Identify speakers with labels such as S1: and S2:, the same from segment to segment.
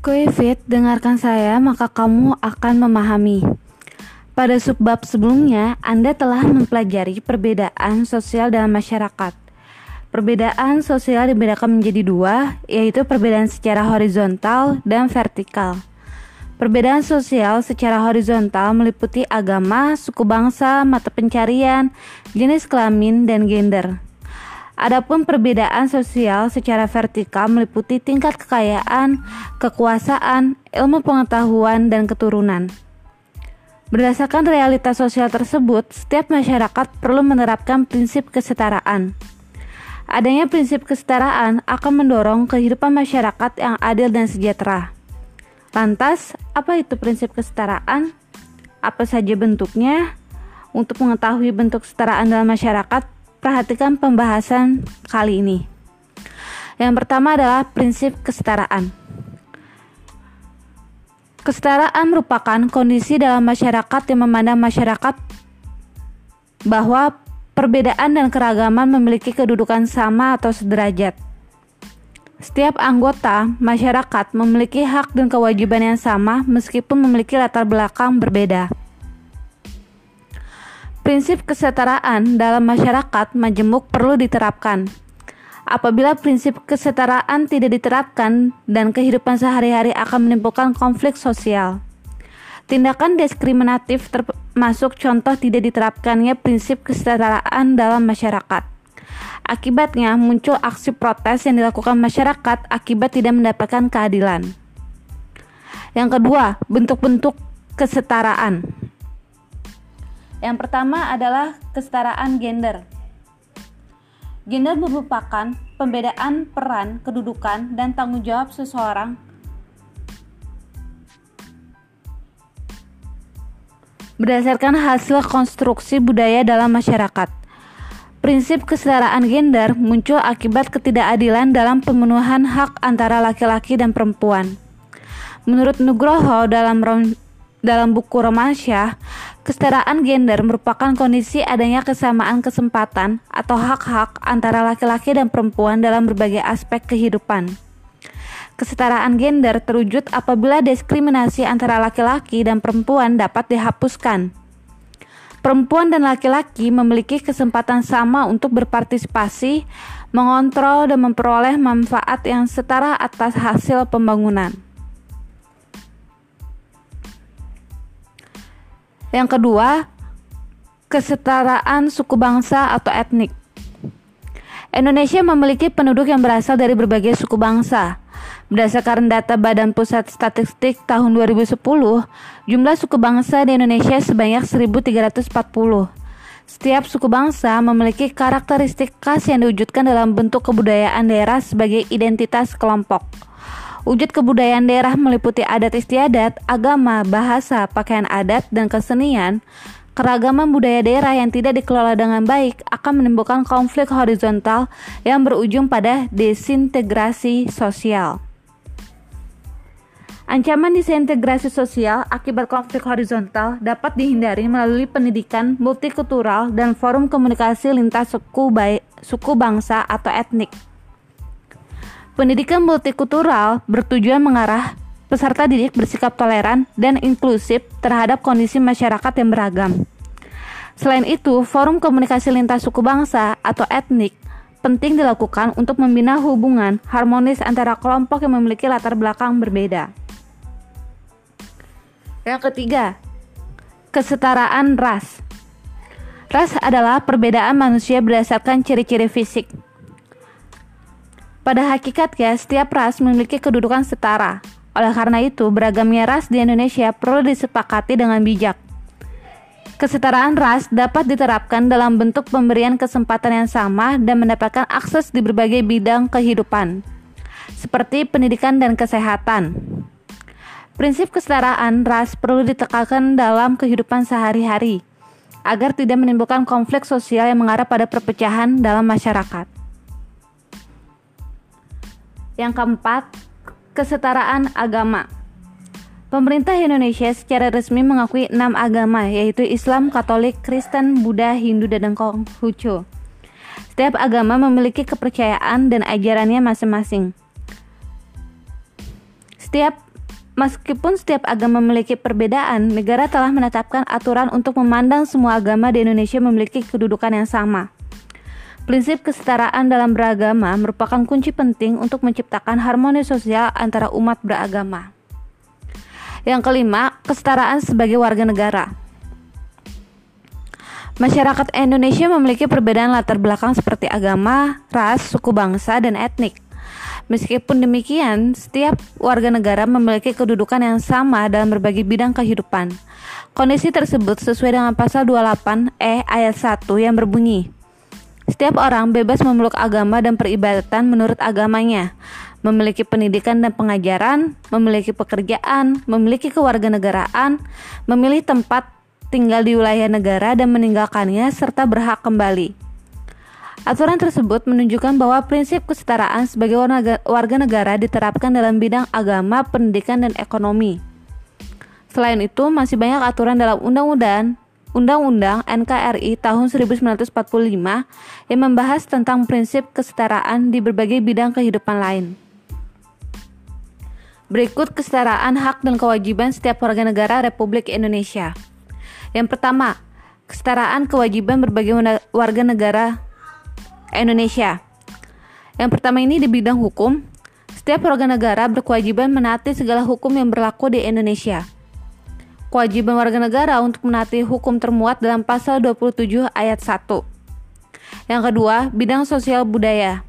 S1: Kuifit, dengarkan saya maka kamu akan memahami. Pada subbab sebelumnya, Anda telah mempelajari perbedaan sosial dalam masyarakat. Perbedaan sosial dibedakan menjadi dua, yaitu perbedaan secara horizontal dan vertikal. Perbedaan sosial secara horizontal meliputi agama, suku bangsa, mata pencarian, jenis kelamin, dan gender. Adapun perbedaan sosial secara vertikal meliputi tingkat kekayaan, kekuasaan, ilmu pengetahuan, dan keturunan. Berdasarkan realitas sosial tersebut, setiap masyarakat perlu menerapkan prinsip kesetaraan. Adanya prinsip kesetaraan akan mendorong kehidupan masyarakat yang adil dan sejahtera. Lantas, apa itu prinsip kesetaraan? Apa saja bentuknya? Untuk mengetahui bentuk kesetaraan dalam masyarakat, perhatikan pembahasan kali ini. Yang pertama adalah prinsip kesetaraan. Kesetaraan merupakan kondisi dalam masyarakat yang memandang masyarakat bahwa perbedaan dan keragaman memiliki kedudukan sama atau sederajat. Setiap anggota masyarakat memiliki hak dan kewajiban yang sama meskipun memiliki latar belakang berbeda. Prinsip kesetaraan dalam masyarakat majemuk perlu diterapkan. Apabila prinsip kesetaraan tidak diterapkan dan kehidupan sehari-hari akan menimbulkan konflik sosial. Tindakan diskriminatif termasuk contoh tidak diterapkannya prinsip kesetaraan dalam masyarakat. Akibatnya muncul aksi protes yang dilakukan masyarakat akibat tidak mendapatkan keadilan. Yang kedua, bentuk-bentuk kesetaraan. Yang pertama adalah kesetaraan gender. Gender merupakan pembedaan peran, kedudukan, dan tanggung jawab seseorang berdasarkan hasil konstruksi budaya dalam masyarakat. Prinsip kesetaraan gender muncul akibat ketidakadilan dalam pemenuhan hak antara laki-laki dan perempuan. Menurut Nugroho dalam dalam buku Romansyah, kesetaraan gender merupakan kondisi adanya kesamaan kesempatan atau hak-hak antara laki-laki dan perempuan dalam berbagai aspek kehidupan. Kesetaraan gender terwujud apabila diskriminasi antara laki-laki dan perempuan dapat dihapuskan. Perempuan dan laki-laki memiliki kesempatan sama untuk berpartisipasi, mengontrol, dan memperoleh manfaat yang setara atas hasil pembangunan. Yang kedua, kesetaraan suku bangsa atau etnik. Indonesia memiliki penduduk yang berasal dari berbagai suku bangsa. Berdasarkan data Badan Pusat Statistik tahun 2010, jumlah suku bangsa di Indonesia sebanyak 1340. Setiap suku bangsa memiliki karakteristik khas yang diwujudkan dalam bentuk kebudayaan daerah sebagai identitas kelompok. Wujud kebudayaan daerah meliputi adat istiadat, agama, bahasa, pakaian adat, dan kesenian. Keragaman budaya daerah yang tidak dikelola dengan baik akan menimbulkan konflik horizontal yang berujung pada desintegrasi sosial. Ancaman disintegrasi sosial akibat konflik horizontal dapat dihindari melalui pendidikan multikultural dan forum komunikasi lintas suku, suku bangsa atau etnik. Pendidikan multikultural bertujuan mengarah peserta didik bersikap toleran dan inklusif terhadap kondisi masyarakat yang beragam. Selain itu, forum komunikasi lintas suku bangsa atau etnik penting dilakukan untuk membina hubungan harmonis antara kelompok yang memiliki latar belakang berbeda. Yang ketiga, kesetaraan ras. Ras adalah perbedaan manusia berdasarkan ciri-ciri fisik, pada hakikatnya, setiap ras memiliki kedudukan setara. Oleh karena itu, beragamnya ras di Indonesia perlu disepakati dengan bijak. Kesetaraan ras dapat diterapkan dalam bentuk pemberian kesempatan yang sama dan mendapatkan akses di berbagai bidang kehidupan, seperti pendidikan dan kesehatan. Prinsip kesetaraan ras perlu ditekankan dalam kehidupan sehari-hari agar tidak menimbulkan konflik sosial yang mengarah pada perpecahan dalam masyarakat. Yang keempat, kesetaraan agama. Pemerintah Indonesia secara resmi mengakui enam agama, yaitu Islam, Katolik, Kristen, Buddha, Hindu, dan Konghucu. Setiap agama memiliki kepercayaan dan ajarannya masing-masing. Setiap Meskipun setiap agama memiliki perbedaan, negara telah menetapkan aturan untuk memandang semua agama di Indonesia memiliki kedudukan yang sama. Prinsip kesetaraan dalam beragama merupakan kunci penting untuk menciptakan harmoni sosial antara umat beragama. Yang kelima, kesetaraan sebagai warga negara. Masyarakat Indonesia memiliki perbedaan latar belakang seperti agama, ras, suku bangsa, dan etnik. Meskipun demikian, setiap warga negara memiliki kedudukan yang sama dalam berbagai bidang kehidupan. Kondisi tersebut sesuai dengan pasal 28 E ayat 1 yang berbunyi, Setiap orang bebas memeluk agama dan peribadatan menurut agamanya, memiliki pendidikan dan pengajaran, memiliki pekerjaan, memiliki kewarganegaraan, memilih tempat tinggal di wilayah negara dan meninggalkannya serta berhak kembali. Aturan tersebut menunjukkan bahwa prinsip kesetaraan sebagai warga negara diterapkan dalam bidang agama, pendidikan, dan ekonomi. Selain itu, masih banyak aturan dalam undang-undang Undang-Undang NKRI tahun 1945 yang membahas tentang prinsip kesetaraan di berbagai bidang kehidupan lain. Berikut kesetaraan hak dan kewajiban setiap warga negara Republik Indonesia. Yang pertama, kesetaraan kewajiban berbagai warga negara Indonesia. Yang pertama ini di bidang hukum, setiap warga negara berkewajiban menaati segala hukum yang berlaku di Indonesia. Kewajiban warga negara untuk menaati hukum termuat dalam pasal 27 ayat 1. Yang kedua, bidang sosial budaya.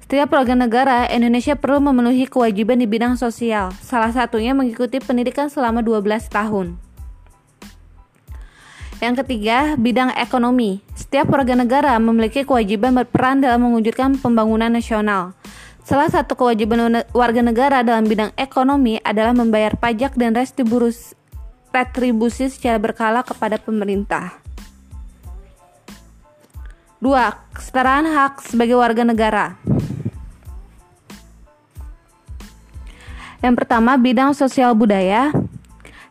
S1: Setiap warga negara Indonesia perlu memenuhi kewajiban di bidang sosial, salah satunya mengikuti pendidikan selama 12 tahun. Yang ketiga, bidang ekonomi. Setiap warga negara memiliki kewajiban berperan dalam mewujudkan pembangunan nasional. Salah satu kewajiban warga negara dalam bidang ekonomi adalah membayar pajak dan retribusi secara berkala kepada pemerintah. Dua, Kesetaraan hak sebagai warga negara. Yang pertama, bidang sosial budaya.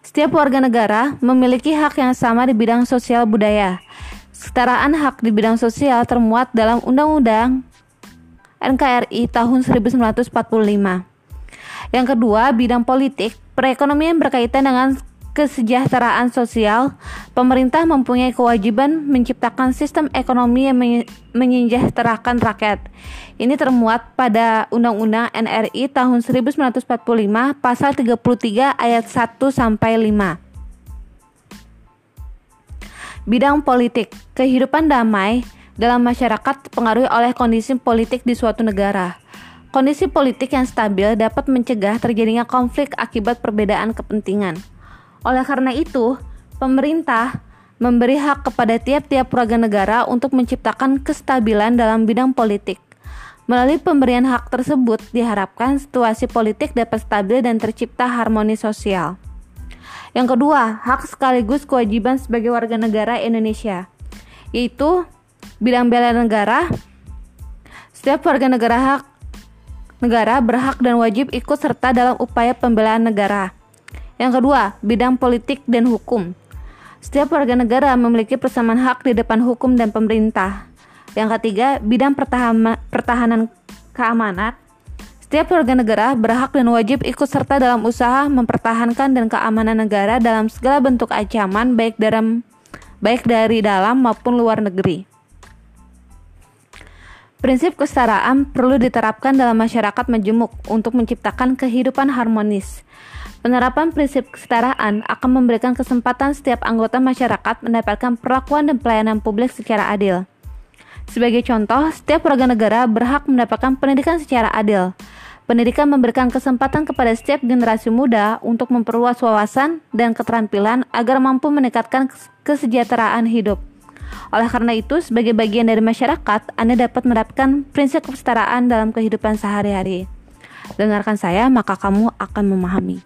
S1: Setiap warga negara memiliki hak yang sama di bidang sosial budaya. Kesetaraan hak di bidang sosial termuat dalam Undang-Undang NKRI tahun 1945. Yang kedua, bidang politik. Perekonomian berkaitan dengan kesejahteraan sosial, pemerintah mempunyai kewajiban menciptakan sistem ekonomi yang menyejahterakan rakyat. Ini termuat pada Undang-Undang NRI tahun 1945 pasal 33 ayat 1 sampai 5. Bidang politik, kehidupan damai dalam masyarakat dipengaruhi oleh kondisi politik di suatu negara. Kondisi politik yang stabil dapat mencegah terjadinya konflik akibat perbedaan kepentingan. Oleh karena itu, pemerintah memberi hak kepada tiap-tiap warga negara untuk menciptakan kestabilan dalam bidang politik. Melalui pemberian hak tersebut, diharapkan situasi politik dapat stabil dan tercipta harmoni sosial. Yang kedua, hak sekaligus kewajiban sebagai warga negara Indonesia, yaitu bidang bela negara. Setiap warga negara hak negara berhak dan wajib ikut serta dalam upaya pembelaan negara. Yang kedua, bidang politik dan hukum. Setiap warga negara memiliki persamaan hak di depan hukum dan pemerintah. Yang ketiga, bidang pertahanan, pertahanan keamanan. Setiap warga negara berhak dan wajib ikut serta dalam usaha mempertahankan dan keamanan negara dalam segala bentuk ancaman baik dalam baik dari dalam maupun luar negeri. Prinsip kesetaraan perlu diterapkan dalam masyarakat majemuk untuk menciptakan kehidupan harmonis. Penerapan prinsip kesetaraan akan memberikan kesempatan setiap anggota masyarakat mendapatkan perlakuan dan pelayanan publik secara adil. Sebagai contoh, setiap warga negara berhak mendapatkan pendidikan secara adil. Pendidikan memberikan kesempatan kepada setiap generasi muda untuk memperluas wawasan dan keterampilan agar mampu meningkatkan kesejahteraan hidup. Oleh karena itu, sebagai bagian dari masyarakat, Anda dapat menerapkan prinsip kesetaraan dalam kehidupan sehari-hari. Dengarkan saya, maka kamu akan memahami.